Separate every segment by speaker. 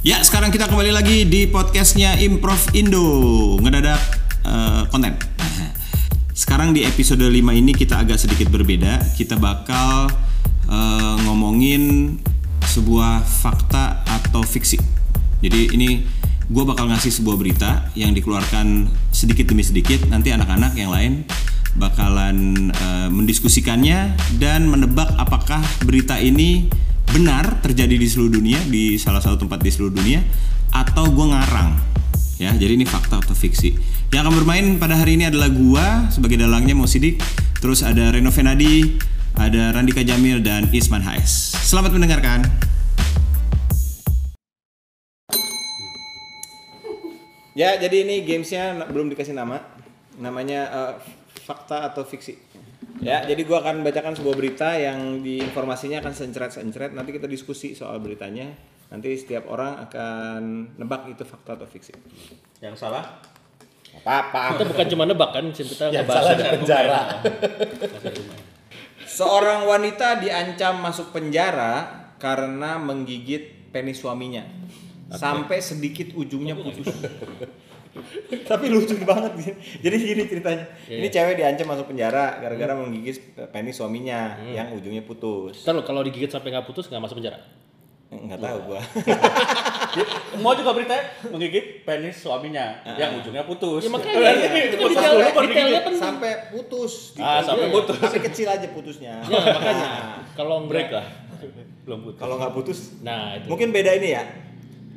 Speaker 1: Ya, sekarang kita kembali lagi di podcastnya Improv Indo ngedadak eh, konten. Sekarang di episode 5 ini kita agak sedikit berbeda. Kita bakal eh, ngomongin sebuah fakta atau fiksi. Jadi ini gue bakal ngasih sebuah berita yang dikeluarkan sedikit demi sedikit. Nanti anak-anak yang lain bakalan eh, mendiskusikannya dan menebak apakah berita ini benar terjadi di seluruh dunia di salah satu tempat di seluruh dunia atau gue ngarang? Ya jadi ini fakta atau fiksi. Yang akan bermain pada hari ini adalah gua sebagai dalangnya Mo Sidik. Terus ada Reno Venadi ada Randika Jamil dan Isman HS selamat mendengarkan. Ya jadi ini gamesnya belum dikasih nama. Namanya eh, fakta atau fiksi ya jadi gua akan bacakan sebuah berita yang di informasinya akan sencret-sencret. Nanti kita diskusi soal beritanya. Nanti setiap orang akan nebak itu fakta atau fiksi.
Speaker 2: Yang salah?
Speaker 1: apa-apa.
Speaker 3: Kita bukan cuma nebak kan, kita
Speaker 4: Yang salah di penjara.
Speaker 1: seorang wanita diancam masuk penjara karena menggigit penis suaminya. Sampai sedikit ujungnya putus tapi lucu banget sih. jadi gini ceritanya ini cewek diancam masuk penjara gara-gara menggigit penis suaminya yang ujungnya putus
Speaker 3: lo kalau digigit sampai nggak putus nggak masuk penjara.
Speaker 1: nggak tahu gua
Speaker 2: Mau juga berita menggigit penis suaminya yang ujungnya putus.
Speaker 3: Ya makanya itu, itu kan detail, detailnya penting.
Speaker 1: sampai putus
Speaker 2: Ah, sampai putus.
Speaker 1: tapi kecil aja putusnya
Speaker 3: Ya, makanya kalau
Speaker 2: break lah. Belum putus.
Speaker 1: kalau nggak putus
Speaker 3: Nah itu.
Speaker 1: mungkin beda ini ya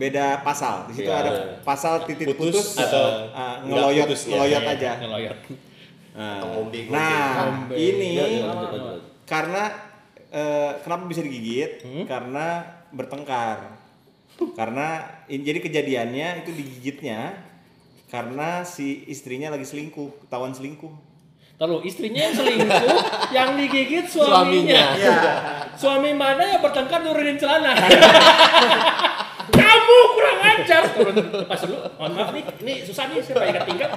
Speaker 1: beda pasal di situ
Speaker 2: Iya.
Speaker 1: ada pasal titik putus,
Speaker 4: Putus
Speaker 1: atau ah,
Speaker 4: nggak
Speaker 1: ngeloyot
Speaker 4: putus, ya.
Speaker 1: ngeloyot
Speaker 3: Iya,
Speaker 1: aja
Speaker 3: Ngeloyot.
Speaker 1: nah,
Speaker 4: Ngombe, ngombe.
Speaker 1: nah
Speaker 3: Ngombe.
Speaker 1: ini
Speaker 3: Ya, ya,
Speaker 1: karena eh, kenapa bisa digigit
Speaker 3: Hmm?
Speaker 1: karena bertengkar karena in- jadi kejadiannya itu digigitnya karena si istrinya lagi selingkuh ketahuan selingkuh
Speaker 3: Lalu istrinya yang selingkuh, yang digigit suaminya.
Speaker 4: Suaminya.
Speaker 3: Suami mana yang bertengkar nurunin celana? Kamu kurang ajar. Turun lepas dulu. Mohon maaf nih, ini susah nih saya ingat tingkat.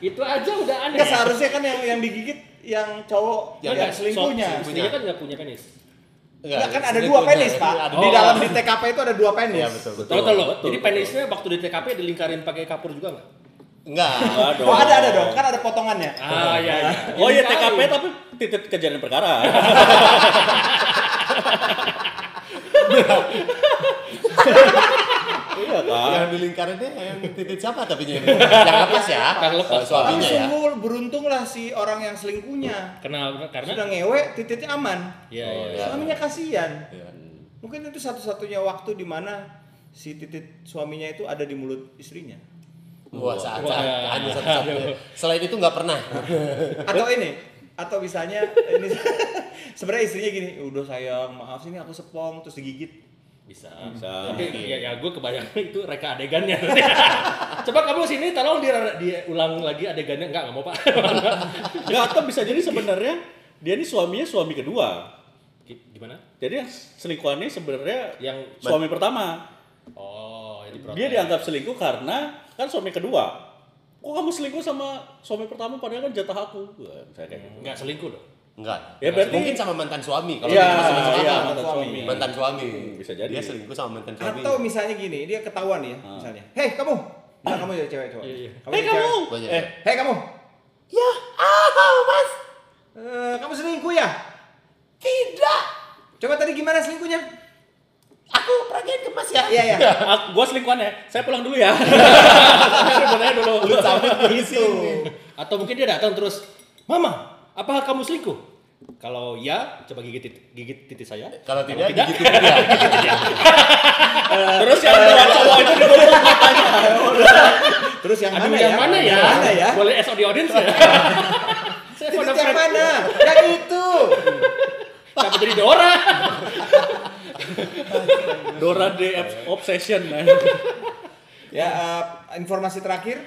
Speaker 3: Itu aja udah aneh.
Speaker 1: Nggak, seharusnya kan yang yang digigit yang cowok yang,
Speaker 3: Nggak,
Speaker 1: selingkuhnya
Speaker 3: so- Istrinya kan nggak punya penis.
Speaker 1: Enggak kan ada dua penis pak
Speaker 4: Ada
Speaker 1: di
Speaker 3: Oh.
Speaker 1: dalam di TKP itu ada dua penis
Speaker 4: Iya betul betul.
Speaker 3: Tahu lo.
Speaker 2: betul,
Speaker 3: Jadi
Speaker 2: betul.
Speaker 3: penisnya waktu di TKP dilingkarin pakai kapur juga nggak?
Speaker 4: Enggak.
Speaker 2: Aduh.
Speaker 1: Oh ada ada dong, kan ada potongannya.
Speaker 3: Ah iya. iya.
Speaker 2: Oh iya. TKP tapi titik kejadian perkara. iya kan.
Speaker 4: Yang di lingkarannya yang titik siapa tapi ini? Yang lepas ya?
Speaker 3: Yang lepas.
Speaker 1: Tapi
Speaker 4: Suaminya ya.
Speaker 1: sungguh beruntung lah si orang yang selingkuhnya.
Speaker 3: Kenapa? Karena
Speaker 1: Sudah ngewe, titiknya aman.
Speaker 3: Iya
Speaker 4: Oh,
Speaker 3: iya.
Speaker 4: iya.
Speaker 1: Suaminya kasihan.
Speaker 4: Iya.
Speaker 1: Mungkin itu satu-satunya waktu di mana si titik suaminya itu ada di mulut istrinya.
Speaker 4: Wah, saat,
Speaker 3: Wah.
Speaker 4: saat, hanya satu-satunya. Selain itu nggak pernah.
Speaker 1: Atau ini, atau misalnya ini sebenarnya istrinya gini, udah sayang, maaf sini aku sepong terus digigit.
Speaker 3: Bisa.
Speaker 2: Bisa.
Speaker 3: Tapi ya, ya gue kebayang itu reka adegannya. Coba kamu sini tolong dia diulang lagi adegannya enggak enggak mau Pak.
Speaker 2: Nggak atau bisa jadi sebenarnya dia ini suaminya suami kedua.
Speaker 3: Gimana?
Speaker 2: Jadi selingkuhannya sebenarnya
Speaker 3: Yang
Speaker 2: suami pertama.
Speaker 3: oh, jadi.
Speaker 2: Dia dianggap selingkuh karena kan suami kedua. Kok kamu selingkuh sama suami pertama padahal kan jatah aku. Saya kayak gitu.
Speaker 3: enggak selingkuh dong.
Speaker 4: Enggak.
Speaker 2: Ya, berarti-
Speaker 4: mungkin sama mantan suami kalau masih masuk
Speaker 2: iya,
Speaker 4: akal.
Speaker 2: mantan suami.
Speaker 4: Mantan suami.
Speaker 2: Bisa jadi.
Speaker 4: Dia selingkuh sama mantan suami.
Speaker 1: Atau misalnya gini, dia ketahuan ya, misalnya, hei kamu, nah, kamu jadi cewek cowok.
Speaker 3: Iya, iya.
Speaker 1: Kamu jadi
Speaker 2: kamu. Eh,
Speaker 1: hei kamu,
Speaker 4: Ya, ah, Mas.
Speaker 1: Eh, kamu selingkuh ya?
Speaker 4: Tidak.
Speaker 1: Coba tadi gimana selingkuhnya?
Speaker 4: Aku perhatiin ke Mas ya.
Speaker 1: Iya ya.
Speaker 2: ah, gua selingkuhan ya. Saya pulang dulu ya. Nanya dulu.
Speaker 4: Lu cabut
Speaker 1: Gitu.
Speaker 3: Atau mungkin dia datang terus, "Mama, apakah kamu selingkuh?" Kalau ya, coba gigit gigit titik saya.
Speaker 4: Kalau tidak,
Speaker 3: tidak,
Speaker 4: gitu dia.
Speaker 2: Terus yang kedua cowok itu ditutup matanya.
Speaker 1: Terus yang
Speaker 3: Aduh,
Speaker 1: mana
Speaker 3: yang
Speaker 1: ya?
Speaker 3: mana ya?
Speaker 1: Yang mana ya?
Speaker 3: Boleh SO di audience ya? Saya
Speaker 1: Titik
Speaker 3: pada
Speaker 1: yang mana? Yang itu.
Speaker 3: Kenapa jadi Dora?
Speaker 2: Dora D Obsession man.
Speaker 1: Ya, eh, informasi terakhir.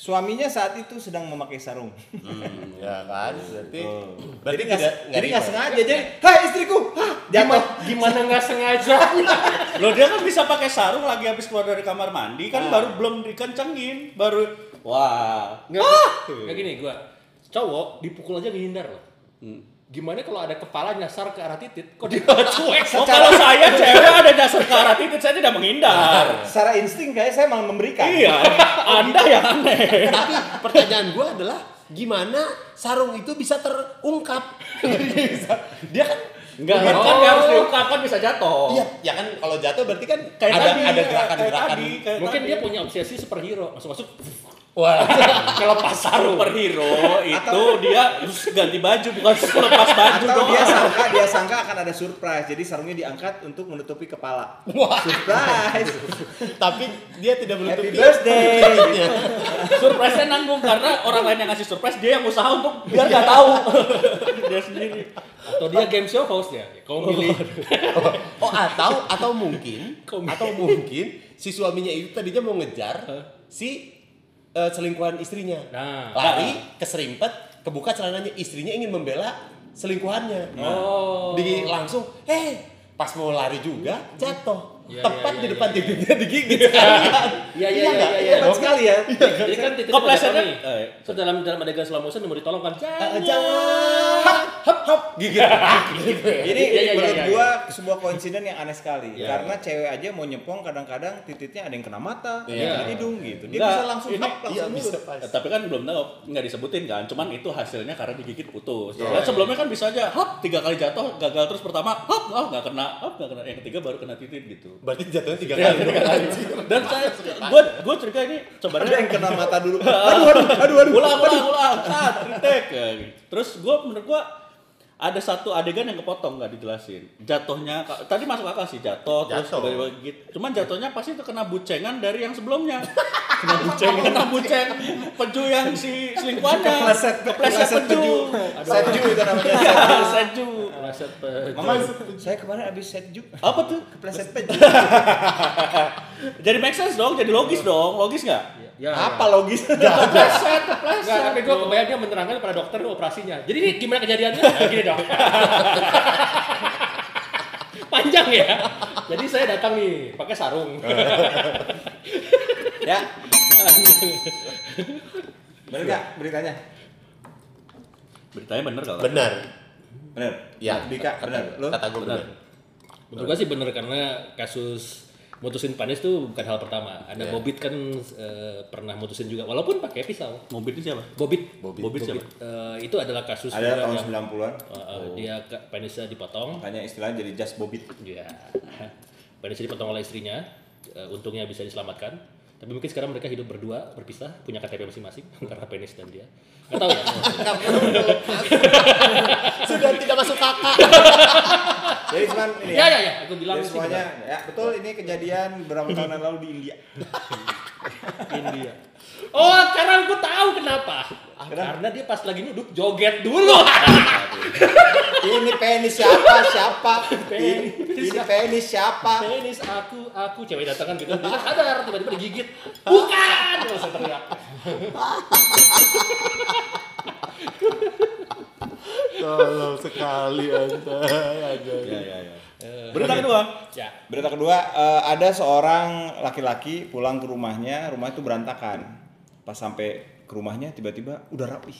Speaker 1: Suaminya saat itu sedang memakai sarung.
Speaker 4: Hmm, ya kan, berarti
Speaker 1: Jadi
Speaker 4: berarti
Speaker 1: nggak
Speaker 4: tidak
Speaker 1: jadi nggak sengaja jadi, hai istriku, hah, jatuh.
Speaker 3: Gimana nggak sengaja?
Speaker 2: Loh dia kan bisa pakai sarung lagi habis keluar dari kamar mandi kan baru belum dikencengin, baru wah.
Speaker 3: Nggak, nggak gini gua. Cowok dipukul aja ngehindar loh.
Speaker 2: Hmm.
Speaker 3: Gimana kalau ada kepala nyasar ke arah titit? Kok dia cuek?
Speaker 2: Oh, kalau saya cewek ada dasar ke arah titik, saya tidak menghindar.
Speaker 1: Secara insting kayak saya malah memberikan.
Speaker 2: Iya, Anda yang aneh.
Speaker 4: Tapi pertanyaan gua adalah gimana sarung itu bisa terungkap? Dia kan
Speaker 2: Enggak, kan
Speaker 3: Oh.
Speaker 2: kan harus diungkapkan bisa jatuh.
Speaker 4: Iya, ya kan kalau jatuh berarti kan
Speaker 2: Kayak
Speaker 4: ada
Speaker 2: tadi,
Speaker 4: ada gerakan-gerakan.
Speaker 2: kayak
Speaker 3: Mungkin
Speaker 2: tadi.
Speaker 3: dia punya obsesi superhero, masuk-masuk
Speaker 4: Wah,
Speaker 3: ngelepas sarung.
Speaker 2: superhero itu dia harus ganti baju bukan lepas baju
Speaker 1: Atau dia sangka dia sangka akan ada surprise, jadi sarungnya diangkat untuk menutupi kepala.
Speaker 4: wah.
Speaker 1: Surprise.
Speaker 4: Tapi dia tidak menutupi.
Speaker 1: Happy birthday.
Speaker 2: Surprise-nya nanggung karena orang lain yang ngasih surprise dia yang usaha untuk biar nggak tahu dia sendiri.
Speaker 3: Atau dia game show host ya. Kau milih.
Speaker 4: Oh atau atau mungkin atau mungkin si suaminya itu tadinya mau ngejar si eh, selingkuhan istrinya.
Speaker 3: Nah.
Speaker 4: Lari keserimpet, kebuka celananya istrinya ingin membela selingkuhannya.
Speaker 3: Oh.
Speaker 4: Di langsung, eh pas mau lari juga jatuh.
Speaker 3: Iya,
Speaker 4: Tepat
Speaker 3: iya,
Speaker 4: di
Speaker 3: iya,
Speaker 4: depan
Speaker 3: iya.
Speaker 4: titiknya digigit sekalian.
Speaker 3: Iya iya iya iya. iya.
Speaker 1: Hebat sekali ya.
Speaker 3: Jadi kan titik
Speaker 2: Keplesetnya,
Speaker 3: nih.
Speaker 2: eh.
Speaker 3: So dalam dalam adegan slow motion mau ditolong kan.
Speaker 4: Eh,
Speaker 3: Jangan.
Speaker 4: Jangan.
Speaker 1: Hap hap gigit.
Speaker 3: Iya, iya,
Speaker 1: menurut
Speaker 3: iya,
Speaker 1: gua sebuah koinsiden yang aneh sekali.
Speaker 3: Iya.
Speaker 1: Karena cewek aja mau nyepong kadang-kadang titiknya ada yang kena mata, ada yang
Speaker 3: Iya.
Speaker 1: kena hidung gitu. Dia
Speaker 2: Enggak,
Speaker 1: bisa langsung
Speaker 2: ini-
Speaker 1: hap langsung
Speaker 4: Iya bisa.
Speaker 2: Eh, tapi kan belum tahu nggak disebutin kan cuman itu hasilnya karena digigit putus
Speaker 4: Iya.
Speaker 2: kan sebelumnya kan bisa aja hop tiga kali jatuh gagal terus pertama hop oh nggak kena hop nggak kena yang ketiga baru kena titik gitu
Speaker 4: Berarti jatuhnya tiga
Speaker 2: Ya,
Speaker 4: kali.
Speaker 2: tiga kali. dan saya gue gue curiga ini
Speaker 1: Ada
Speaker 2: sebenarnya
Speaker 1: yang kena mata dulu. Aduh aduh aduh aduh.
Speaker 2: ulang ulang ulang ya, gitu. terus gue menurut gue ada satu adegan yang kepotong nggak dijelasin. Jatuhnya tadi masuk akal sih jatuh, terus
Speaker 4: Jatuh.
Speaker 2: tiba-tiba gitu cuman jatuhnya pasti itu kena bucengan dari yang sebelumnya. Kena bucengan kena buceng peju yang si selingkuhannya.
Speaker 1: Kepleset
Speaker 2: kepleset peju.
Speaker 1: Setju itu namanya.
Speaker 2: ya seju
Speaker 3: Kepleset pe-
Speaker 1: Mama, saya kemarin habis setju.
Speaker 2: apa tuh?
Speaker 1: Kepleset peju.
Speaker 2: jadi make sense dong jadi logis dong. Logis nggak
Speaker 3: Ya,
Speaker 1: Apa logis?
Speaker 2: kepleset
Speaker 3: Enggak,
Speaker 2: kepleset
Speaker 3: tapi gue kebayang dia menerangkan pada dokter operasinya. Jadi ini gimana kejadiannya? Nah, gini dong. Panjang ya. Jadi saya datang nih pakai sarung.
Speaker 1: ya. Bener nggak beritanya?
Speaker 2: beritanya bener kalau
Speaker 4: Benar.
Speaker 1: Bener.
Speaker 4: Ya,
Speaker 1: Dika, bener. Lu?
Speaker 4: Kata gue benar.
Speaker 3: Menurut gue sih bener karena kasus mutusin panis tuh bukan hal pertama. Ada
Speaker 4: Iya.
Speaker 3: Bobit kan eh, pernah mutusin juga, walaupun pakai pisau.
Speaker 2: mobil itu siapa
Speaker 3: Bobit,
Speaker 4: Bobit.
Speaker 2: Bobit siapa
Speaker 3: eh, itu adalah kasus
Speaker 1: Ada tahun
Speaker 3: yang,
Speaker 1: 90-an.
Speaker 3: eh, eh, dia ke- penisnya dipotong.
Speaker 1: Makanya istilahnya jadi just bobit.
Speaker 3: Ya, penisnya dipotong oleh istrinya. Eh, untungnya bisa diselamatkan. Tapi mungkin sekarang mereka hidup berdua, berpisah, punya KTP masing-masing karena penis dan dia. Gak tahu ya.
Speaker 4: Sudah tidak masuk kakak.
Speaker 1: Jadi cuman ini
Speaker 3: ya, ya, ya, aku bilang
Speaker 1: Jadi semuanya ya betul ini kejadian beberapa tahun lalu di India.
Speaker 3: India. Oh, sekarang aku tahu kenapa. Karena dia pas lagi duduk joget dulu.
Speaker 1: ini penis siapa? Siapa? Ini, ini penis siapa?
Speaker 3: penis aku, aku cewek datang kan gitu. Dia sadar tiba-tiba digigit. Bukan. Terus saya teriak.
Speaker 4: Tolong sekali anda.
Speaker 2: ya ya ya berita kedua
Speaker 3: Ya.
Speaker 1: Berita kedua eh, ada seorang laki-laki pulang ke rumahnya, rumah itu berantakan. Pas sampai ke rumahnya tiba-tiba udah rapi.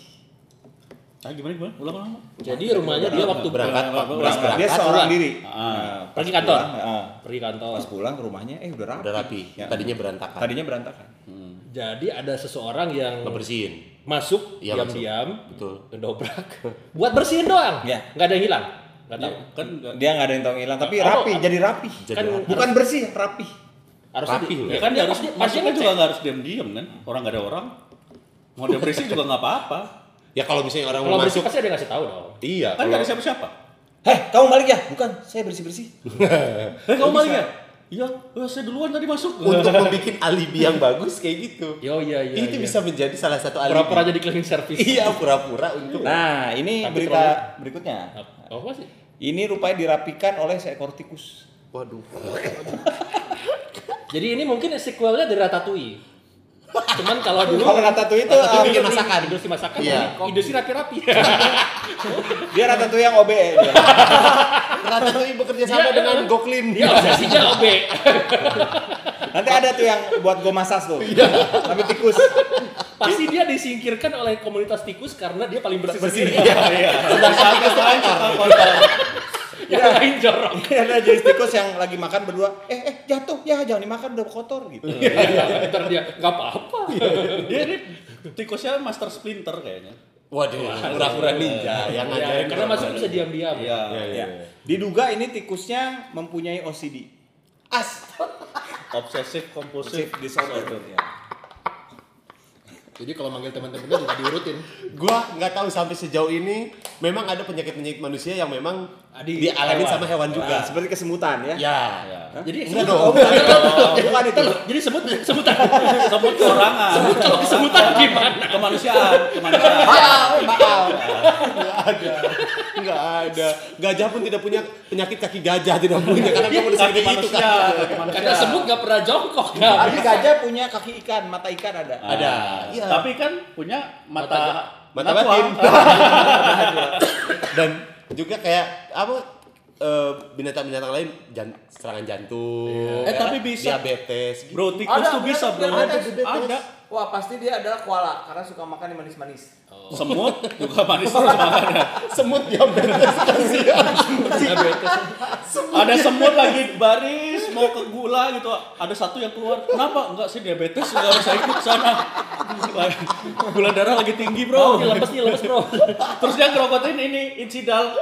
Speaker 2: ah gimana gimana ulang ulang
Speaker 3: Jadi rumahnya dia waktu
Speaker 4: Berangkat, Pak.
Speaker 2: Berangkat.
Speaker 4: Pas
Speaker 1: Dia
Speaker 4: berangkat.
Speaker 1: seorang
Speaker 3: pulang.
Speaker 1: diri.
Speaker 2: Ah.
Speaker 1: Nah, pas
Speaker 3: Pergi kantor.
Speaker 1: pulang, ah,
Speaker 3: pergi kantor.
Speaker 1: pas pulang ke rumahnya eh udah rapi.
Speaker 4: Udah rapi.
Speaker 1: Ya.
Speaker 4: Tadinya berantakan.
Speaker 1: Tadinya berantakan.
Speaker 3: Jadi ada seseorang yang
Speaker 4: Ngebersihin.
Speaker 3: Masuk
Speaker 4: Iya,
Speaker 3: diam-diam,
Speaker 4: Betul.
Speaker 3: ngedobrak, buat bersihin doang.
Speaker 1: Ya.
Speaker 3: Nggak ada yang hilang. Nggak tahu.
Speaker 2: kan
Speaker 1: Dia nggak ada yang tahu hilang, tapi
Speaker 3: Oh,
Speaker 1: rapi,
Speaker 3: oh.
Speaker 1: jadi rapi.
Speaker 4: Jadi
Speaker 3: Kan
Speaker 4: rapi.
Speaker 1: Bukan bersih, rapi.
Speaker 3: harusnya
Speaker 4: Rapi
Speaker 3: di-
Speaker 4: loh.
Speaker 2: ya kan dia harus
Speaker 3: Harusnya-
Speaker 2: masuknya
Speaker 3: harusnya
Speaker 2: juga nggak harus diam diam kan orang nggak ada orang mau dia berisik juga nggak apa apa
Speaker 4: Ya kalau misalnya orang
Speaker 3: Kalau
Speaker 4: mau
Speaker 3: bersih
Speaker 4: masuk.
Speaker 3: pasti ada yang ngasih tahu dong.
Speaker 4: Iya.
Speaker 2: kan
Speaker 4: kalau-
Speaker 2: nggak ada siapa siapa
Speaker 1: Heh, kamu balik ya? Bukan, saya bersih-bersih.
Speaker 2: kamu balik ya iya eh, saya duluan tadi masuk
Speaker 4: Untuk membuat alibi yang bagus kayak gitu.
Speaker 3: Yo iya iya.
Speaker 4: itu
Speaker 3: iya.
Speaker 4: bisa menjadi salah satu alibi.
Speaker 3: pura-pura jadi cleaning service.
Speaker 4: Iya, pura-pura untuk.
Speaker 1: Nah, ini
Speaker 3: Tapi
Speaker 1: berita berikutnya.
Speaker 3: Oh, apa sih?
Speaker 1: Ini rupanya dirapikan oleh seekor tikus.
Speaker 4: Waduh.
Speaker 3: Jadi ini mungkin sequelnya dari Ratatouille. Cuman kalau dulu
Speaker 1: Kalau Ratatouille itu
Speaker 4: Ratatouille
Speaker 1: um,
Speaker 4: bikin masakan.
Speaker 3: industri masakan,
Speaker 4: Iya.
Speaker 3: industri rapi-rapi.
Speaker 1: dia Ratatouille yang OBE. dia.
Speaker 4: Ratatouille bekerja sama
Speaker 3: Iya,
Speaker 4: dengan
Speaker 3: iya.
Speaker 4: Goklin.
Speaker 3: Dia obsesinya OB.
Speaker 1: Nanti ada tuh yang buat gue masas tuh. Tapi tikus.
Speaker 3: Pasti dia disingkirkan oleh komunitas tikus karena dia paling bersih.
Speaker 4: Bersih.
Speaker 2: Iya. Sedangkan yang lain
Speaker 3: Yang lain jorok.
Speaker 1: ada jenis tikus yang lagi makan berdua. Eh eh jatuh ya jangan dimakan udah kotor gitu.
Speaker 3: Iya, Ntar dia nggak apa-apa.
Speaker 2: Dia ini tikusnya master splinter kayaknya.
Speaker 4: Waduh, pura-pura ninja yang
Speaker 3: Ya,
Speaker 4: ngajarin.
Speaker 3: karena masuk bisa diam-diam.
Speaker 2: Iya.
Speaker 4: Iya, iya.
Speaker 1: Ya. Diduga ini tikusnya mempunyai OCD.
Speaker 4: As.
Speaker 2: Obsesif kompulsif
Speaker 1: Compulsive disorder. Ya.
Speaker 3: Jadi kalau manggil teman-temannya juga diurutin.
Speaker 4: Gua nggak tahu sampai sejauh ini memang ada penyakit-penyakit manusia yang memang
Speaker 3: Di
Speaker 4: dialami
Speaker 3: hewan.
Speaker 4: sama hewan juga.
Speaker 1: Nah, seperti kesemutan ya.
Speaker 4: Ya.
Speaker 2: Ya.
Speaker 3: Jadi
Speaker 4: Enggak
Speaker 3: semut-
Speaker 4: dong.
Speaker 1: Bukan itu.
Speaker 3: Jadi sebut sebutan.
Speaker 2: Sebut keorangan. Sebut
Speaker 3: kalau kesemutan gimana?
Speaker 2: Kemanusiaan, kemanusiaan.
Speaker 1: Maaf, maaf.
Speaker 4: Nggak ada. Nggak ada. Gajah pun tidak punya penyakit kaki gajah tidak punya karena kamu
Speaker 2: Kaki
Speaker 4: seperti itu kan.
Speaker 3: Karena semut nggak pernah jongkok.
Speaker 1: Tapi gajah punya kaki ikan, mata ikan ada.
Speaker 4: Ada. Iya.
Speaker 2: Tapi kan punya mata
Speaker 4: Mata
Speaker 2: natural.
Speaker 4: batin. Dan juga kayak apa eh, binatang-binatang lain jan- serangan jantung,
Speaker 2: Eh, tapi bisa.
Speaker 4: diabetes gitu.
Speaker 2: Bro, tikus tuh bisa, Bro.
Speaker 1: Ada,
Speaker 2: Ada.
Speaker 1: Wah, pasti dia adalah koala karena suka makan yang manis-manis.
Speaker 2: Semut juga manis terus makannya.
Speaker 4: Semut diabetes kasihan.
Speaker 3: Diabetes.
Speaker 2: Ada semut lagi baris mau ke gula gitu. Ada satu yang keluar. Kenapa? Enggak sih diabetes enggak bisa ikut sana. Gula darah lagi tinggi,
Speaker 3: Oh,
Speaker 2: Bro.
Speaker 3: ini lemes nih, lemes bro.
Speaker 2: Terus dia ngerokotin ini insidal.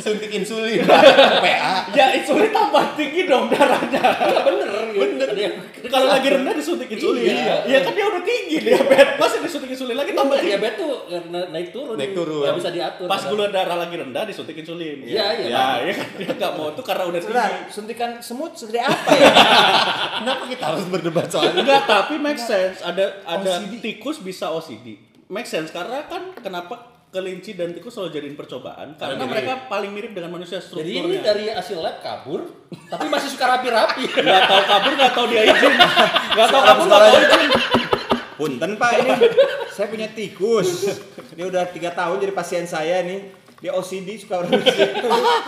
Speaker 4: Suntik insulin. PA.
Speaker 2: Ya insulin tambah tinggi dong darahnya.
Speaker 3: Bener, bener. Ada yang
Speaker 2: Kalau lagi rendah disuntik insulin.
Speaker 3: Iya.
Speaker 2: Iya kan dia udah tinggi diabetes. Masih disuntik insulin lagi tambah tinggi.
Speaker 3: diabetes tuh na- naik turun.
Speaker 4: Naik turun.
Speaker 3: Nggak bisa diatur.
Speaker 2: Pas gula darah lagi rendah disuntik insulin.
Speaker 3: Iya, iya.
Speaker 2: Ya, ya kan dia enggak mau itu karena udah tinggi.
Speaker 1: suntikan semut segede apa ya?
Speaker 4: Kenapa kita harus berdebat soal ini?
Speaker 2: Enggak, tapi make sense. Ada ada tikus bisa OCD. Make sense karena kan kenapa kelinci dan tikus selalu jadiin percobaan karena
Speaker 4: Karena
Speaker 2: mereka paling mirip dengan manusia
Speaker 3: Jadi ini
Speaker 2: strukturnya.
Speaker 3: dari hasil lab kabur, tapi masih suka rapi-rapi.
Speaker 2: Nggak tahu kabur, nggak tahu dia izin. Nggak tahu kabur, nggak tahu izin.
Speaker 1: Punten pak ini, saya punya tikus. Dia udah tiga tahun jadi pasien saya nih. Dia OCD suka bersih.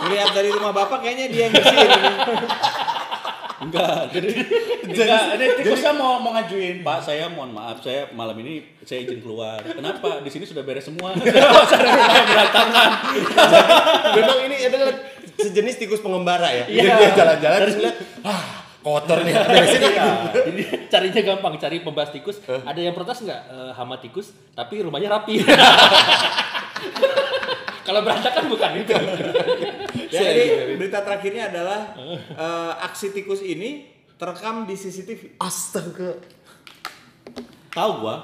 Speaker 1: Lihat dari rumah bapak kayaknya dia yang bersihin ini.
Speaker 2: Enggak, jadi enggak, ini tikusnya mau mau ngajuin, Pak, saya mohon maaf, saya malam ini saya izin keluar. Kenapa? Di sini sudah beres semua. Saya berantakan.
Speaker 4: Memang ini adalah sejenis tikus pengembara ya.
Speaker 2: Iya.
Speaker 4: Jadi dia jalan-jalan terus lihat, ah kotor nih. Beresin
Speaker 2: Iya.
Speaker 3: Jadi carinya gampang, cari pembahas tikus. Ada yang protes nggak eh, hama tikus, tapi rumahnya rapi. Kalau berantakan bukan itu.
Speaker 1: Ya, jadi berita terakhirnya adalah eh, aksi tikus ini terekam di CCTV.
Speaker 4: Astaga.
Speaker 2: Tahu gua.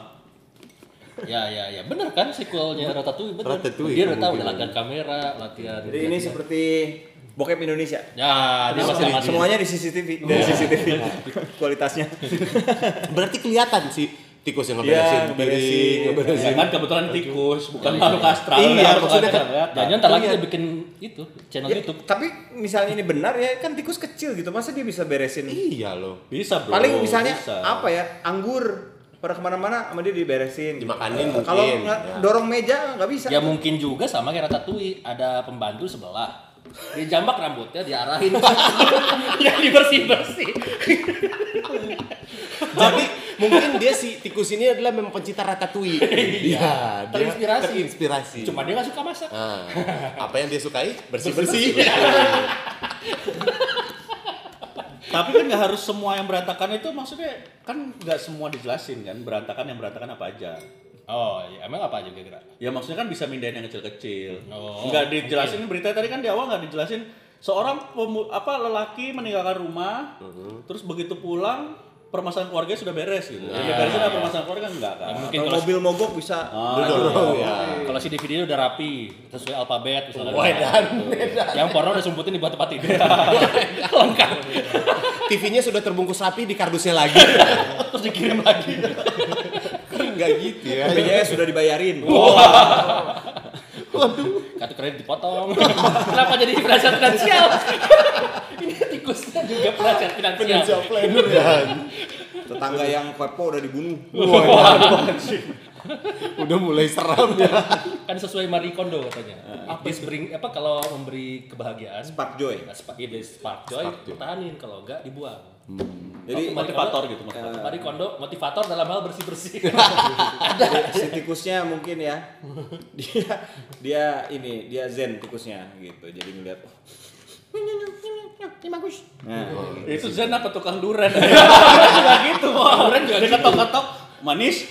Speaker 3: ya ya ya benar kan sequelnya Ratatouille benar.
Speaker 4: Ratatouille,
Speaker 3: Dia udah tahu udah latihan kamera, latihan.
Speaker 1: Jadi ini seperti bokep Indonesia.
Speaker 3: Ya, dia masih masih.
Speaker 1: Semuanya di CCTV, dari CCTV kualitasnya.
Speaker 4: Berarti kelihatan sih tikus yang
Speaker 1: Iya,
Speaker 4: ngeberesin,
Speaker 1: ngeberesin.
Speaker 4: piring, ngeberesin.
Speaker 2: Ya kan kebetulan tikus, bukan makhluk astral.
Speaker 4: Iya,
Speaker 2: ya,
Speaker 4: maksudnya kan-
Speaker 3: Jangan ntar lagi dia bikin itu channel
Speaker 1: Ya,
Speaker 3: YouTube.
Speaker 1: tapi misalnya ini benar ya kan tikus kecil gitu, masa dia bisa beresin?
Speaker 4: Iya loh.
Speaker 2: bisa bro.
Speaker 1: Paling misalnya
Speaker 2: bisa.
Speaker 1: apa ya anggur pada ke mana-mana sama dia diberesin.
Speaker 4: Dimakanin mungkin.
Speaker 1: Kalau
Speaker 4: Ya.
Speaker 1: dorong meja nggak bisa.
Speaker 3: Ya mungkin juga sama kayak Ratatouille, ada pembantu sebelah. Dia jambak rambutnya, diarahin. ya dibersih-bersih.
Speaker 4: Jadi mungkin dia si tikus ini adalah memang pencinta ratatouille. Iya, dia
Speaker 3: Terinspirasi.
Speaker 4: Terinspirasi.
Speaker 3: Cuma dia gak suka masak.
Speaker 4: Ah, apa yang dia sukai? Bersih-bersih.
Speaker 2: Tapi kan nggak harus semua yang berantakan itu maksudnya kan nggak semua dijelasin kan berantakan yang berantakan apa aja.
Speaker 3: Oh, ya, emang apa aja kira-kira?
Speaker 2: Ya maksudnya kan bisa mindahin yang kecil-kecil.
Speaker 3: Oh,
Speaker 2: nggak dijelasin berita tadi kan di awal nggak dijelasin seorang pemu- apa lelaki meninggalkan rumah, terus begitu pulang permasalahan keluarga sudah beres gitu. Ya, beresin lah permasalahan keluarga kan enggak kan.
Speaker 3: Mungkin
Speaker 1: Kalau mobil mogok bisa.
Speaker 2: Ah,
Speaker 4: Duduk.
Speaker 2: iya.
Speaker 4: Ya.
Speaker 3: kalau si DVD udah rapi, sesuai alfabet misalnya.
Speaker 4: Wah, dan,
Speaker 3: Yang porno udah sumputin di bawah tempat tidur. Lengkap.
Speaker 4: TV-nya sudah terbungkus rapi di kardusnya lagi.
Speaker 3: Terus dikirim lagi.
Speaker 4: Enggak gitu ya.
Speaker 1: BPJS sudah dibayarin.
Speaker 3: Kartu kredit dipotong. Kenapa jadi penasihat finansial? Juga penasihat finansial.
Speaker 4: Financial planner dan
Speaker 1: Tetangga yang kepo udah dibunuh.
Speaker 4: udah mulai seram ya.
Speaker 3: Kan sesuai Marie Kondo katanya. apa bring apa kalau memberi kebahagiaan?
Speaker 1: Spark joy.
Speaker 3: Nah, spark, iya, spark joy, pertahanin kalau enggak dibuang.
Speaker 1: Jadi
Speaker 3: Marie
Speaker 2: motivator
Speaker 3: Kondo-
Speaker 2: gitu, motivator.
Speaker 3: eh, Marie Kondo motivator dalam hal bersih-bersih.
Speaker 1: si tikusnya mungkin ya dia dia ini dia zen tikusnya gitu jadi ngeliat oh, ini bagus nah
Speaker 2: Itu Zen apa tukang duren? Juga gitu, Wah. Duren juga diketok-ketok manis.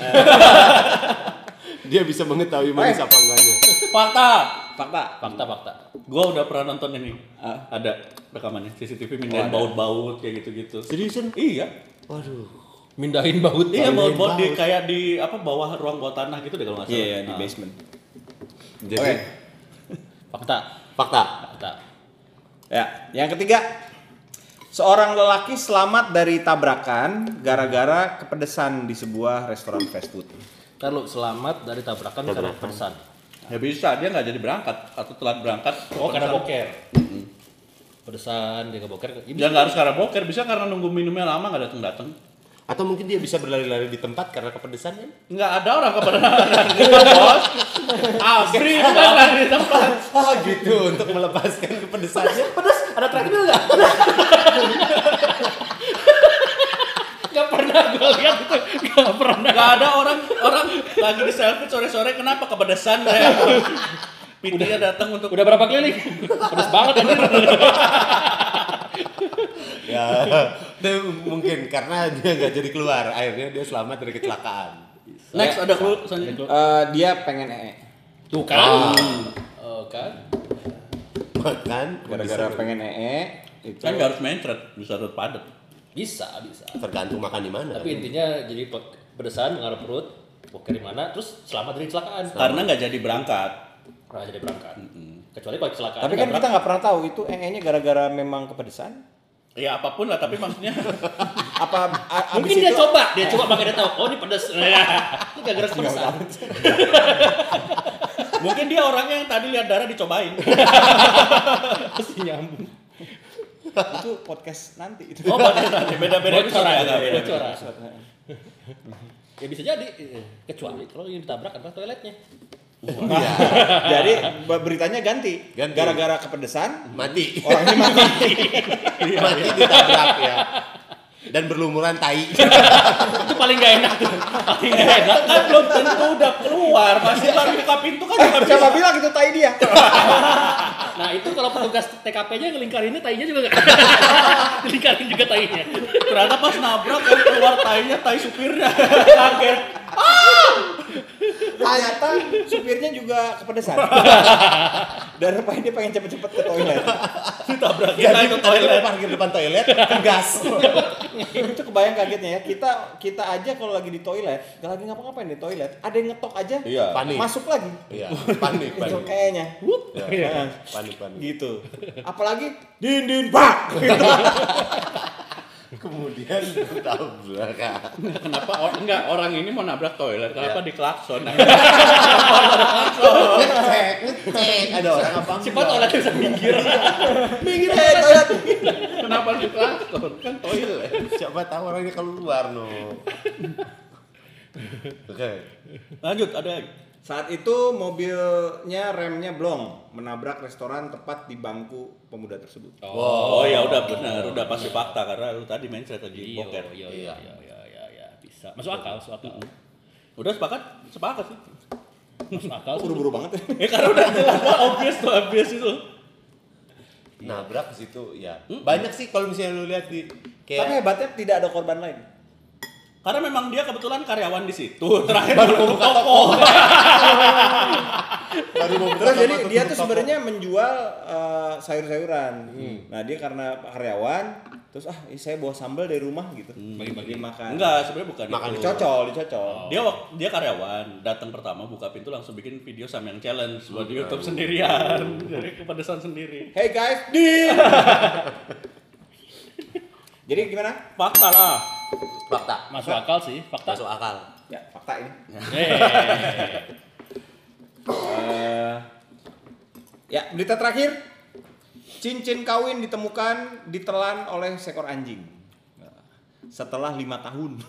Speaker 4: Dia bisa mengetahui manis apa enggaknya.
Speaker 2: Fakta.
Speaker 1: fakta
Speaker 3: Fakta-fakta.
Speaker 2: Gua udah pernah nonton ini.
Speaker 1: Ah.
Speaker 2: Ada rekamannya CCTV mindahin baut-baut kayak gitu-gitu.
Speaker 4: Seriusan?
Speaker 2: Iya.
Speaker 4: Waduh.
Speaker 3: Mindahin baut.
Speaker 2: Iya,
Speaker 4: Baut.
Speaker 2: baut-baut di kayak di apa bawah ruang bawah tanah gitu deh kalau nggak
Speaker 1: iya
Speaker 2: salah.
Speaker 1: iya, di
Speaker 2: Ah.
Speaker 1: basement
Speaker 4: Jadi.
Speaker 3: Fakta.
Speaker 4: fakta.
Speaker 3: Fakta.
Speaker 1: Ya yang ketiga seorang lelaki selamat dari tabrakan gara-gara kepedesan di sebuah restoran fast food
Speaker 3: lu selamat dari tabrakan karena pesan.
Speaker 2: Ya bisa, dia nggak jadi berangkat atau telat berangkat.
Speaker 3: Oh, karena boker. Pedesan, dia boker. Ini
Speaker 2: Dia nggak harus karena boker, bisa karena nunggu minumnya lama nggak datang datang.
Speaker 4: Atau mungkin dia bisa berlari-lari di tempat karena kepedesan kan?
Speaker 2: Nggak ada orang tempat, bos. Asri bukan lari di tempat.
Speaker 4: Ah gitu untuk melepaskan kepedesannya.
Speaker 3: pedas, ada treadmill nggak? Gak pernah gue lihat itu, gak pernah.
Speaker 2: Nggak ada orang orang lagi di selfie sore sore kenapa kepedesan saya. PT-nya datang untuk
Speaker 3: Udah berapa keliling? Pedas banget anjir.
Speaker 4: ya, itu mungkin karena dia nggak jadi keluar. Akhirnya dia selamat dari kecelakaan.
Speaker 2: next ada clue selanjutnya.
Speaker 1: Eh, dia pengen ee
Speaker 3: Tuh kan. Oh, kan.
Speaker 4: Makan
Speaker 1: gara-gara pengen ee itu
Speaker 2: Kan nggak harus mencret, bisa tetap padat.
Speaker 3: Bisa, bisa.
Speaker 4: tergantung makan di mana.
Speaker 3: Tapi intinya jadi pe- pedesan mengarah perut, boker di mana, terus selamat dari kecelakaan.
Speaker 2: Karena nggak jadi berangkat.
Speaker 3: pernah jadi berangkat. Kecuali kalau kecelakaan.
Speaker 1: tapi kan kita nggak pernah tahu itu ee nya gara-gara memang kepedesan
Speaker 2: Ya apa pun lah, tapi maksudnya
Speaker 1: apa a-
Speaker 3: Mungkin dia
Speaker 1: itu-
Speaker 3: coba, dia coba makanya dia tahu, oh ini pedas. Ini gara-gara pedesan.
Speaker 2: mungkin dia orangnya yang tadi lihat darah dicobain.
Speaker 3: Pasti nyambung.
Speaker 1: itu podcast nanti itu
Speaker 2: Oh, pada nanti beda-beda episode
Speaker 3: Bocoran,
Speaker 2: ya, beda.
Speaker 3: bocoran. Ya bisa jadi, kecuali kalau yang ditabrak adalah toiletnya.
Speaker 4: Iya.
Speaker 1: jadi be- beritanya ganti
Speaker 4: Ganti.
Speaker 1: gara-gara kepedesan
Speaker 4: Mati.
Speaker 1: orangnya mati
Speaker 4: Mati ditabrak ya. Dan berlumuran tai.
Speaker 3: Itu paling gak enak tuh. Paling gak enak.
Speaker 2: Kan belum tentu udah keluar, masih baru buka pintu kan juga bisa.
Speaker 1: siapa bilang itu tai dia
Speaker 3: Nah itu kalau petugas TKP-nya ngelingkarinnya tainya juga gak Dilingkarin juga tainya.
Speaker 2: Ternyata pas nabrak keluar tainya tai supirnya. Kaget.
Speaker 1: Ternyata supirnya juga kepedesan dan rupanya dia pengen cepet-cepet ke toilet
Speaker 2: Ditabrak
Speaker 4: Jadi
Speaker 2: kita itu toilet.
Speaker 4: parkir depan toilet, gas.
Speaker 1: itu kebayang kagetnya ya kita kita aja kalau lagi di toilet gak lagi ngapa-ngapain di toilet ada yang ngetok aja
Speaker 2: Iya.
Speaker 4: Panik.
Speaker 1: masuk lagi
Speaker 4: Iya, panik,
Speaker 1: itu
Speaker 4: panik.
Speaker 1: kayaknya
Speaker 4: Ya, panik, panik.
Speaker 1: gitu apalagi din din pak
Speaker 4: Kemudian ditabrak.
Speaker 2: Kenapa or- enggak orang ini mau nabrak toilet? Kenapa di klakson?
Speaker 4: Ngecek, ngecek. Ada orang apa?
Speaker 3: Siapa toiletnya bisa minggir.
Speaker 1: minggir eh toilet
Speaker 2: Kenapa di klakson? Kan toilet.
Speaker 4: Siapa tahu orangnya keluar no. Oke.
Speaker 2: Lanjut ada lagi.
Speaker 1: Saat itu mobilnya remnya blong menabrak restoran tepat di bangku pemuda tersebut
Speaker 2: Oh, ya udah benar, udah pasti fakta karena lu tadi main cerita di
Speaker 3: Iya,
Speaker 2: boker.
Speaker 3: iya, iya, iya, iya, iya, bisa. Masuk akal, masuk akal.
Speaker 2: Udah sepakat? Sepakat sih.
Speaker 3: Masuk akal.
Speaker 1: buru-buru banget
Speaker 2: Ya karena udah jelas obvious tuh, obvious itu.
Speaker 4: Nabrak ke situ ya. Banyak sih kalau misalnya lu lihat di
Speaker 1: tapi
Speaker 4: kayak
Speaker 1: hebatnya tidak ada korban lain
Speaker 2: Karena memang dia kebetulan karyawan di situ. Terakhir baru mau buka toko.
Speaker 4: baru mau
Speaker 1: Terus jadi dia tuh sebenarnya menjual eh, sayur-sayuran. Nah dia karena karyawan, terus ah ini saya bawa sambal dari rumah gitu, bagi-bagi makan.
Speaker 2: Enggak, sebenarnya bukan
Speaker 4: Makan
Speaker 2: itu.
Speaker 1: Dicocol, dicocol.
Speaker 2: Dia wak- dia karyawan, datang pertama buka pintu langsung bikin video Samyang challenge buat di YouTube sendirian. Jadi kepedesan sendiri.
Speaker 1: Hey guys, di. jadi gimana?
Speaker 2: Fakta lah.
Speaker 4: Fakta.
Speaker 3: Masuk akal sih, fakta.
Speaker 4: Masuk akal.
Speaker 1: Ya fakta ini.
Speaker 3: Eh,
Speaker 1: Eh, ya berita terakhir, cincin kawin ditemukan ditelan oleh seekor anjing. Setelah lima tahun.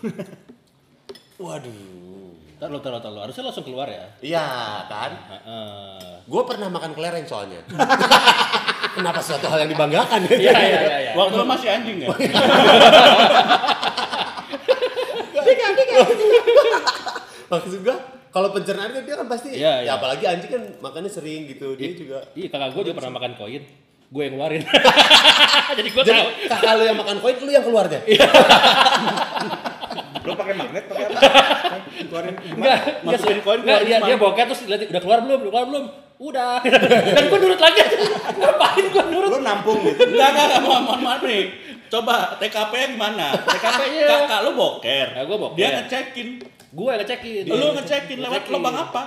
Speaker 4: Waduh.
Speaker 3: Tahu tahu tahu. Harusnya langsung keluar ya.
Speaker 4: Iya kan?
Speaker 3: Heeh.
Speaker 4: Gue pernah makan kelereng soalnya. Kenapa suatu hal yang dibanggakan?
Speaker 3: Iya iya iya iya.
Speaker 2: Waktu lu masih anjing ya?
Speaker 4: Maksud gue kalau pencernaan kan dia kan pasti
Speaker 3: Iya, iya.
Speaker 4: ya apalagi anjing kan makannya sering gitu dia juga
Speaker 3: Iya kakak gue juga pernah makan koin. Gue yang ngeluarin. Jadi gue tahu.
Speaker 4: kakak lu yang makan koin lu yang keluarnya
Speaker 1: Lo pakai magnet pakai apa? Keluarin
Speaker 3: Enggak,
Speaker 2: Masukin koin,
Speaker 3: Enggak,
Speaker 2: keluarin
Speaker 3: dia dia bokeh terus lihat udah keluar belum? Udah keluar belum? Udah. Dan gue nurut lagi. Ngapain gue nurut?
Speaker 1: Lo nampung gitu.
Speaker 2: Enggak, enggak, enggak, mohon, mohon maaf nih. Coba TKP-nya gimana?
Speaker 3: TKP-nya.
Speaker 2: Kakak lu boker.
Speaker 3: Ya, gua boker.
Speaker 2: Dia ngecekin.
Speaker 3: Gue yang ngecekin.
Speaker 2: Lu ngecekin lewat lubang apa?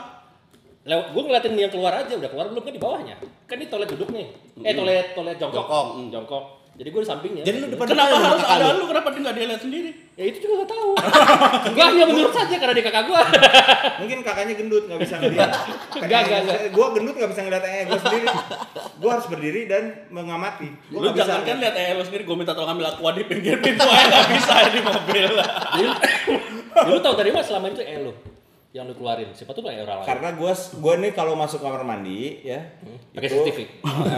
Speaker 3: Lewat gue ngeliatin yang keluar aja, udah keluar belum kan di bawahnya. Kan ini toilet duduk nih. Eh toilet toilet jongkok.
Speaker 4: Jongkok.
Speaker 3: Hmm, jongkok. Jadi gue di sampingnya.
Speaker 4: jadi lu depan
Speaker 2: Kenapa harus ada
Speaker 4: lu?
Speaker 2: lu? Kenapa dia nggak dia lihat sendiri?
Speaker 3: Ya itu juga gak tahu. gue hanya menurut saja karena dia kakak gue.
Speaker 1: Mungkin kakaknya gendut nggak bisa ngeliat.
Speaker 3: Enggak, enggak, enggak.
Speaker 1: Gue gendut nggak bisa ngeliat eh gue sendiri. Gue harus berdiri dan mengamati. Gue
Speaker 2: Lu jangan kan lihat eh lu sendiri gue minta tolong ambil aqua di pinggir pintu aja nggak bisa di mobil.
Speaker 3: Jadi, lu tahu dari mana selama itu eh lu yang lu keluarin. Siapa tuh kayak orang lain.
Speaker 1: Karena gue gue nih kalau masuk kamar mandi ya,
Speaker 3: Pakai
Speaker 1: itu,
Speaker 3: CCTV.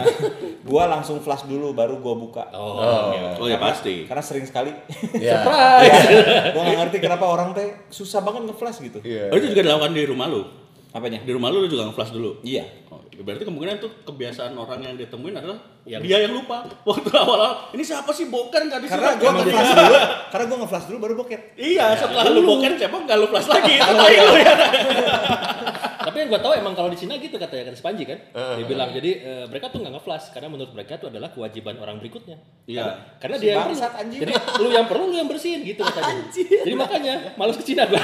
Speaker 1: gue langsung flash dulu baru gue buka.
Speaker 3: Oh.
Speaker 2: Oh ya pasti.
Speaker 1: Karena sering sekali.
Speaker 4: ya
Speaker 3: Surprise.
Speaker 1: gue nggak ngerti kenapa orang teh susah banget nge-flash gitu.
Speaker 4: Iya.
Speaker 2: Oh, itu juga dilakukan di rumah lu.
Speaker 1: Apanya?
Speaker 2: Di rumah lu lu juga nge-flash dulu.
Speaker 1: Iya.
Speaker 2: Oh, berarti kemungkinan itu kebiasaan orang yang ditemuin adalah
Speaker 3: Yang-
Speaker 2: dia yang lupa. Waktu awal-awal, ini siapa sih boker nggak disuruh?
Speaker 1: Karena gue nge-flash dulu, karena gue nge-flash dulu baru boket.
Speaker 2: Iya, setelah lu boker siapa nggak lu flash lagi. Itu tai
Speaker 3: iya.
Speaker 2: lu ya.
Speaker 3: Tapi yang gue tahu emang kalau di Cina gitu katanya kata Spanji kan. Dia bilang jadi eh, mereka tuh nggak nge-flash karena menurut mereka itu adalah kewajiban orang berikutnya.
Speaker 2: Iya.
Speaker 3: Karena, karena
Speaker 1: Si
Speaker 3: dia yang perlu.
Speaker 1: anjing.
Speaker 3: Jadi lu yang perlu lu yang bersihin gitu katanya. Jadi makanya malas ke Cina gue.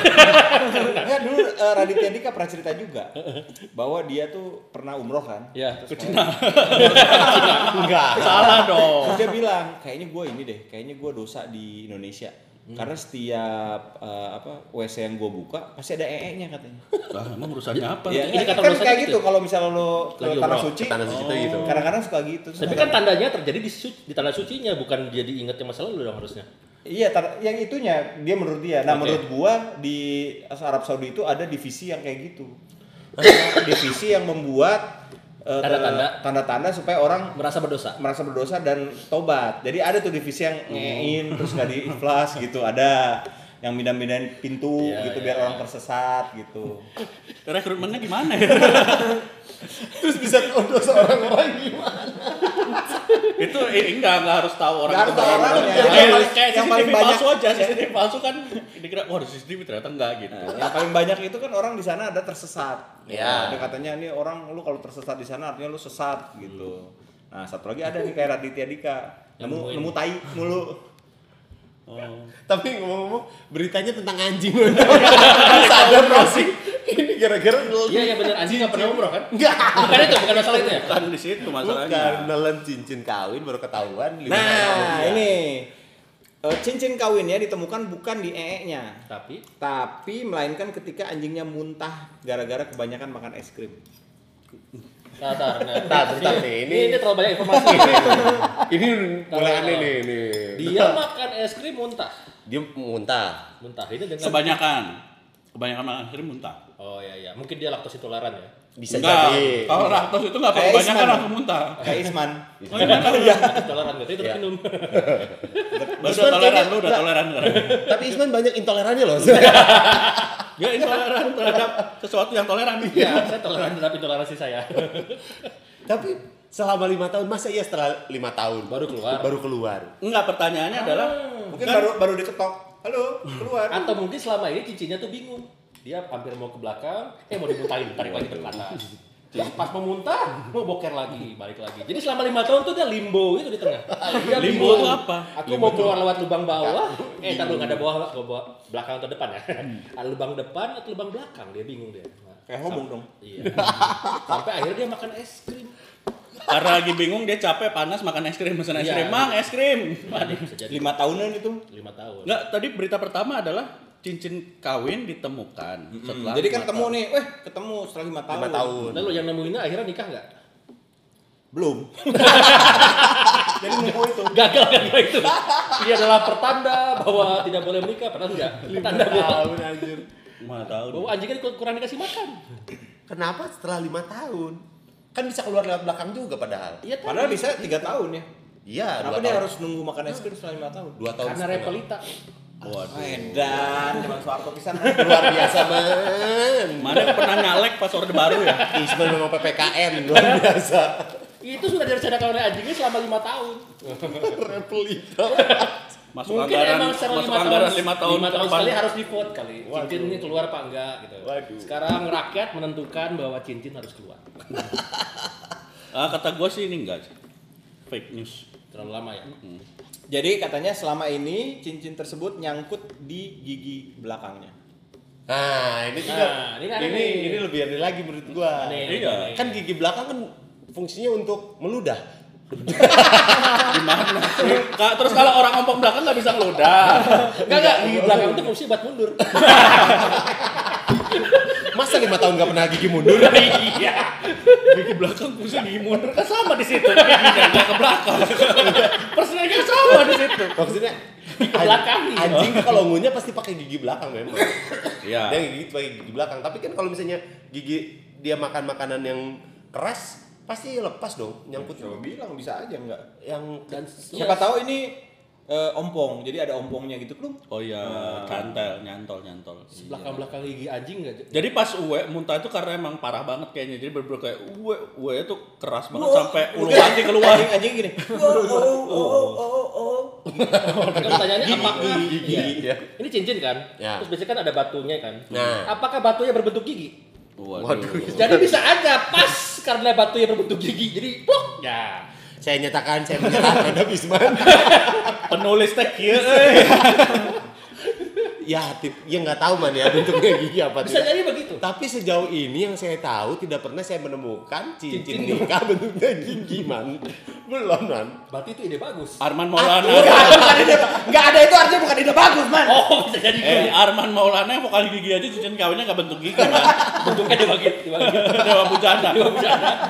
Speaker 1: Ya dulu eh, Raditya Dika pernah cerita juga bahwa dia tuh pernah umroh kan.
Speaker 3: ya.
Speaker 2: Ke Cina.
Speaker 4: enggak
Speaker 2: Salah dong.
Speaker 1: Terus dia bilang, kayaknya gue ini deh, kayaknya gue dosa di Indonesia. Karena setiap eh, apa WC yang gue buka pasti ada ee-nya katanya.
Speaker 2: Lah, emang urusannya apa?
Speaker 1: Ya,
Speaker 3: ini
Speaker 1: ini
Speaker 3: kata
Speaker 1: kan kayak
Speaker 3: gitu
Speaker 1: gitu
Speaker 3: ya?
Speaker 1: kalau misalnya lo ke
Speaker 3: Lagi
Speaker 1: tanah suci,
Speaker 4: tanah suci itu gitu
Speaker 1: kadang-kadang suka gitu.
Speaker 3: Tapi kan tandanya terjadi di di tanah sucinya bukan dia diingat yang masa lalu dong harusnya.
Speaker 1: Iya, yang itunya dia menurut dia. Nah,
Speaker 3: Oke.
Speaker 1: menurut gua di Arab Saudi itu ada divisi yang kayak gitu. Ada divisi yang membuat eh,
Speaker 3: Tanda-tanda.
Speaker 1: tanda-tanda supaya orang
Speaker 3: Merasa berdosa.
Speaker 1: merasa berdosa dan tobat. Jadi ada tuh divisi yang ngein terus nggak di ikhlas gitu. Ada yang mindahin pintu
Speaker 3: Iya,
Speaker 1: gitu
Speaker 3: iya,
Speaker 1: biar
Speaker 3: iya.
Speaker 1: orang tersesat gitu.
Speaker 2: Rekrutmennya gimana ya?
Speaker 4: terus bisa kodos orang-orang gimana
Speaker 2: itu eh, enggak enggak harus tahu orang
Speaker 1: harus
Speaker 2: itu
Speaker 1: tahu
Speaker 2: orang.
Speaker 1: orangnya.
Speaker 2: Kayak,
Speaker 1: Yang paling-
Speaker 2: kayak
Speaker 1: yang paling banyak-
Speaker 2: palsu aja, CCTV palsu kan dikira wah ada CCTV ternyata enggak gitu.
Speaker 1: Nah, yang paling banyak itu kan orang di sana ada tersesat.
Speaker 4: Ya.
Speaker 1: Ada katanya ini orang lu kalau tersesat di sana artinya lu sesat gitu. Nah, satu lagi ada nih kayak Raditya Dika. Nemu nemu tai mulu.
Speaker 2: Oh.
Speaker 4: tapi ngomong-ngomong beritanya tentang anjing sadar gak sih gara-gara
Speaker 3: Iya iya benar anjing nggak pernah umroh kan?
Speaker 4: enggak
Speaker 3: Bukan itu bukan masalah itu ya.
Speaker 2: Kan di situ
Speaker 4: bukan
Speaker 2: masalahnya.
Speaker 4: nelen cincin kawin baru ketahuan
Speaker 1: Nah,
Speaker 4: kemudian.
Speaker 1: ini eh, cincin kawinnya ditemukan bukan di ee-nya,
Speaker 3: Tapi
Speaker 1: tapi melainkan ketika anjingnya muntah gara-gara kebanyakan makan es krim.
Speaker 3: Nah, tar, nah,
Speaker 4: bentar nih,
Speaker 3: ini,
Speaker 4: ini-
Speaker 3: ini terlalu banyak informasi.
Speaker 4: ini mulai aneh nih nih
Speaker 3: Dia makan es krim muntah.
Speaker 4: dia muntah
Speaker 3: Muntah ini dengan
Speaker 2: Kebanyakan. Kebanyakan makan krim muntah.
Speaker 3: Oh iya iya, mungkin dia laktos intoleran ya.
Speaker 4: bisa
Speaker 2: Enggak,
Speaker 4: jadi
Speaker 2: Kalau laktos itu enggak
Speaker 1: Kayak
Speaker 2: kebanyakan
Speaker 1: Isman.
Speaker 2: langsung muntah.
Speaker 1: Kayak Isman.
Speaker 2: Oh, iya.
Speaker 3: Intoleran berarti itu
Speaker 4: Iya.
Speaker 3: minum.
Speaker 2: Lu
Speaker 4: Isman
Speaker 2: udah toleran, lu udah
Speaker 4: enggak.
Speaker 2: toleran sekarang.
Speaker 4: tapi Isman banyak intolerannya loh
Speaker 2: Dia intoleran terhadap sesuatu yang toleran.
Speaker 3: Iya, saya toleran terhadap intoleransi saya.
Speaker 4: tapi selama lima tahun masa iya setelah lima tahun
Speaker 3: Baru keluar.
Speaker 4: baru keluar
Speaker 2: Enggak, pertanyaannya adalah
Speaker 1: Mungkin
Speaker 2: kan-
Speaker 1: baru baru diketok. Halo, keluar.
Speaker 3: Atau mungkin selama ini cincinnya tuh bingung. Dia hampir mau ke belakang, eh mau dimuntahin, tarik lagi ke belakang. Ya, pas mau muntah, mau boker lagi, balik lagi. Jadi selama lima tahun tuh dia limbo gitu di tengah. Dia
Speaker 2: Limbo tuh apa?
Speaker 3: Aku mau keluar lewat lubang bawah, eh ntar lu nggak ada bawah, bawah, belakang atau depan ya. Ada lubang depan atau lubang belakang, dia bingung dia. Nah,
Speaker 1: Kayak ngomong dong.
Speaker 3: Iya. Sampai akhirnya dia makan es krim.
Speaker 2: Karena lagi bingung dia capek panas makan es krim pesan es
Speaker 3: Iya.
Speaker 2: krim mang es krim
Speaker 1: Lima tahunan itu.
Speaker 3: lima tahun.
Speaker 2: Enggak, tadi berita pertama adalah cincin kawin ditemukan setelah
Speaker 1: Jadi kan
Speaker 2: lima
Speaker 1: ketemu
Speaker 2: tahun.
Speaker 1: nih, eh ketemu setelah lima tahun.
Speaker 4: lima tahun
Speaker 3: Lalu yang nemuinnya akhirnya nikah nggak?
Speaker 1: Belum. Jadi nunggu itu.
Speaker 3: Gagal gagal itu. Ini adalah pertanda bahwa tidak boleh menikah, padahal enggak. Pertanda bahwa
Speaker 4: tahun anjir
Speaker 2: Mana tahu.
Speaker 3: Oh, anjing kan kurang dikasih makan.
Speaker 4: Kenapa setelah lima tahun? Kan bisa keluar lewat belakang juga padahal.
Speaker 3: Iya,
Speaker 1: Padahal bisa tiga tahun ya.
Speaker 4: Iya,
Speaker 1: Kenapa
Speaker 4: dua
Speaker 1: dia
Speaker 4: tahun.
Speaker 1: harus nunggu makan es krim selama lima tahun?
Speaker 4: dua tahun
Speaker 3: karena repelita.
Speaker 2: Waduh.
Speaker 1: Edan, zaman Soeharto pisan.
Speaker 4: luar biasa man.
Speaker 2: Mana pernah nyalek pas orde baru ya?
Speaker 4: Ismail memang PPKN luar biasa.
Speaker 3: Itu sudah direncanakan oleh anjingnya selama lima tahun.
Speaker 4: Repelita.
Speaker 2: Masuk
Speaker 3: Mungkin
Speaker 2: anggaran,
Speaker 3: emang
Speaker 2: masuk
Speaker 3: lima
Speaker 2: anggaran
Speaker 3: tahun,
Speaker 2: lima tahun
Speaker 3: lima tahun sekali harus di vote kali. Cincin ini keluar apa enggak gitu.
Speaker 4: Waduh.
Speaker 3: Sekarang rakyat menentukan bahwa cincin harus keluar.
Speaker 2: Ah, kata gue sih ini enggak. Fake news.
Speaker 3: Terlalu lama ya.
Speaker 1: Jadi katanya selama ini cincin tersebut nyangkut di gigi belakangnya.
Speaker 4: Nah, ini juga
Speaker 3: Nah, ini
Speaker 4: ini ini lebih aneh lagi menurut gua.
Speaker 3: Aneh,
Speaker 2: Iya.
Speaker 4: Kan gigi belakang kan fungsinya untuk meludah.
Speaker 2: Gimana? Kak, terus kalau orang ompong belakang nggak bisa ngeludah.
Speaker 3: Enggak enggak, di belakang itu fungsi buat mundur.
Speaker 4: Masa lima tahun gak pernah gigi mundur?
Speaker 3: Iya.
Speaker 2: Gigi belakang fungsi gigi mundur kan sama di situ. Giginya nggak ke belakang. Persennya sama di situ.
Speaker 4: Maksudnya
Speaker 3: Belakangi.
Speaker 4: anjing kalau ngunyah pasti pakai gigi belakang memang.
Speaker 2: Iya.
Speaker 4: Dia gigit pakai gigi belakang. Tapi kan kalau misalnya gigi dia makan makanan yang keras pasti lepas dong nyangkut
Speaker 1: Coba bilang bisa aja enggak?
Speaker 4: yang
Speaker 3: Dan
Speaker 1: Siapa tahu ini eh, ompong, jadi ada ompongnya gitu belum?
Speaker 2: Oh iya, cantel, nyantol, nyantol.
Speaker 3: belakang-belakang gigi anjing enggak?
Speaker 2: Jadi pas uwe muntah itu karena emang parah banget kayaknya. Jadi bener kayak uwe, uwe itu keras banget sampai ulu hati keluar.
Speaker 1: Anjing, anjing gini. Oh, oh, oh, oh, oh.
Speaker 3: Pertanyaannya apakah
Speaker 4: gigi ya.
Speaker 3: ini cincin kan?
Speaker 4: Ya.
Speaker 3: Terus biasanya kan ada batunya kan.
Speaker 4: Nah.
Speaker 3: Apakah batunya berbentuk gigi?
Speaker 2: Waduh.
Speaker 3: Jadi bisa aja pas karena batunya berbentuk gigi. Jadi plok. Ya.
Speaker 4: Saya nyatakan saya menyerah terhadap Isman.
Speaker 2: Penulis teh kieu euy.
Speaker 4: Ya, tip, ya nggak tahu man ya bentuknya gigi apa
Speaker 3: Bisa
Speaker 4: tidak.
Speaker 3: jadi begitu.
Speaker 4: Tapi sejauh ini yang saya tahu tidak pernah saya menemukan cincin
Speaker 3: Cincin.
Speaker 4: nikah bentuknya gigi man. Belum man.
Speaker 3: Berarti itu ide bagus.
Speaker 2: Arman Maulana.
Speaker 1: Bukan ide, enggak ada itu artinya bukan ide bagus, man.
Speaker 3: Oh, bisa jadi
Speaker 2: Eh,
Speaker 3: gitu.
Speaker 2: Arman Maulana yang vokal gigi aja cincin kawinnya nggak bentuk gigi kan.
Speaker 3: Bentuknya dibagi, dibagi.
Speaker 2: Dewa Bujana.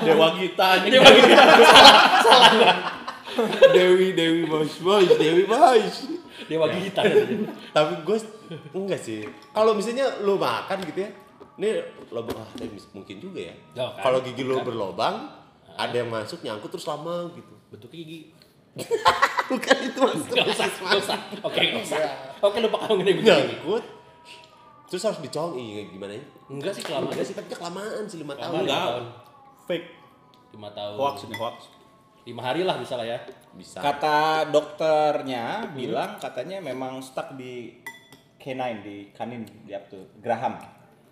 Speaker 2: Dewa Gita. anjing.
Speaker 3: Dibagi. salah, salah.
Speaker 4: Dewi Dewi Bos Bos Dewi Bos.
Speaker 3: Dewa gitar.
Speaker 4: Tapi gue enggak sih. Kalau misalnya lu makan gitu ya, ini lubang ah, mungkin juga ya.
Speaker 3: Ya, kan.
Speaker 4: Kalau gigi lu berlobang, ada yang masuk nyangkut terus lama gitu.
Speaker 3: Bentuknya gigi.
Speaker 4: Bukan itu maksudnya.
Speaker 3: Usah, usah. Oke, usah. Oke, lupa kamu ngomongin bentuk.
Speaker 4: Nyangkut. Terus harus dicolong, iya gimana ya?
Speaker 3: Enggak sih kelamaan.
Speaker 4: Enggak sih, tapi kelamaan sih 5 tahun.
Speaker 2: Enggak.
Speaker 3: tahun.
Speaker 2: Fake.
Speaker 3: 5 tahun.
Speaker 2: Hoax ini hoax.
Speaker 3: 5 hari lah bisa lah ya.
Speaker 4: Bisa.
Speaker 1: Kata dokternya bilang katanya memang stuck di canine di kanin di apa tuh Graham.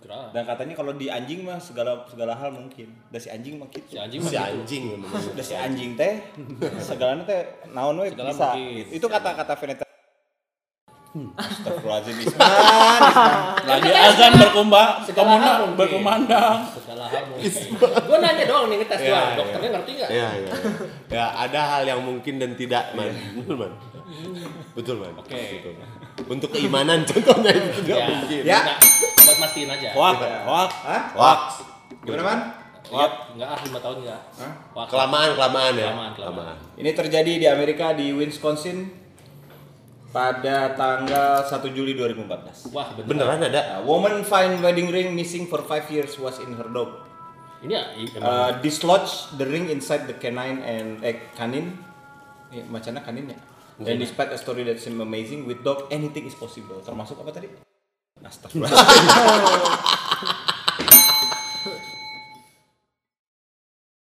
Speaker 3: Gerah.
Speaker 1: Dan katanya kalau di anjing mah segala segala hal mungkin. Dan si anjing mah gitu.
Speaker 3: Si anjing
Speaker 4: si
Speaker 3: mah gitu.
Speaker 4: anjing memang.
Speaker 1: Udah si anjing teh segalanya teh naon we
Speaker 3: Segala
Speaker 1: bisa.
Speaker 3: mungkin.
Speaker 1: Itu kata-kata veneter. Astagfirullahaladzim Isman, Isman.
Speaker 2: Lagi azan berkumbang,
Speaker 3: mungkin.
Speaker 2: berkumandang.
Speaker 3: Segala hal mungkin. Gue nanya doang nih ngetes
Speaker 4: Iya,
Speaker 3: doang.
Speaker 4: iya.
Speaker 3: Dokternya ngerti nggak?
Speaker 4: Ya, ya. Ya, ada hal yang mungkin dan tidak, Man. Betul, Man. Betul, Man.
Speaker 3: Oke.
Speaker 4: Betul, Man. Untuk keimanan contohnya itu tidak
Speaker 3: Ya.
Speaker 4: mungkin.
Speaker 1: Ya.
Speaker 3: Buat mastiin aja.
Speaker 2: Hoax, hoax.
Speaker 1: Hah?
Speaker 4: Hoax.
Speaker 1: Gimana man?
Speaker 3: Wah, enggak ah 5 tahun enggak. Wah,
Speaker 4: Kelamaan, kelamaan ya.
Speaker 3: Kelamaan, kelamaan.
Speaker 1: Ini terjadi di Amerika di Wisconsin pada tanggal 1 Juli 2014.
Speaker 3: Wah, bener.
Speaker 4: Beneran ada?
Speaker 1: A woman find wedding ring missing for 5 years was in her dog.
Speaker 3: Ini ya i- emang
Speaker 1: Uh, dislodge the ring inside the canine and eh, kanin. Eh, macamnya kanin ya. And despite a story that seems amazing, with dog anything is possible. Termasuk apa tadi? Astagfirullah.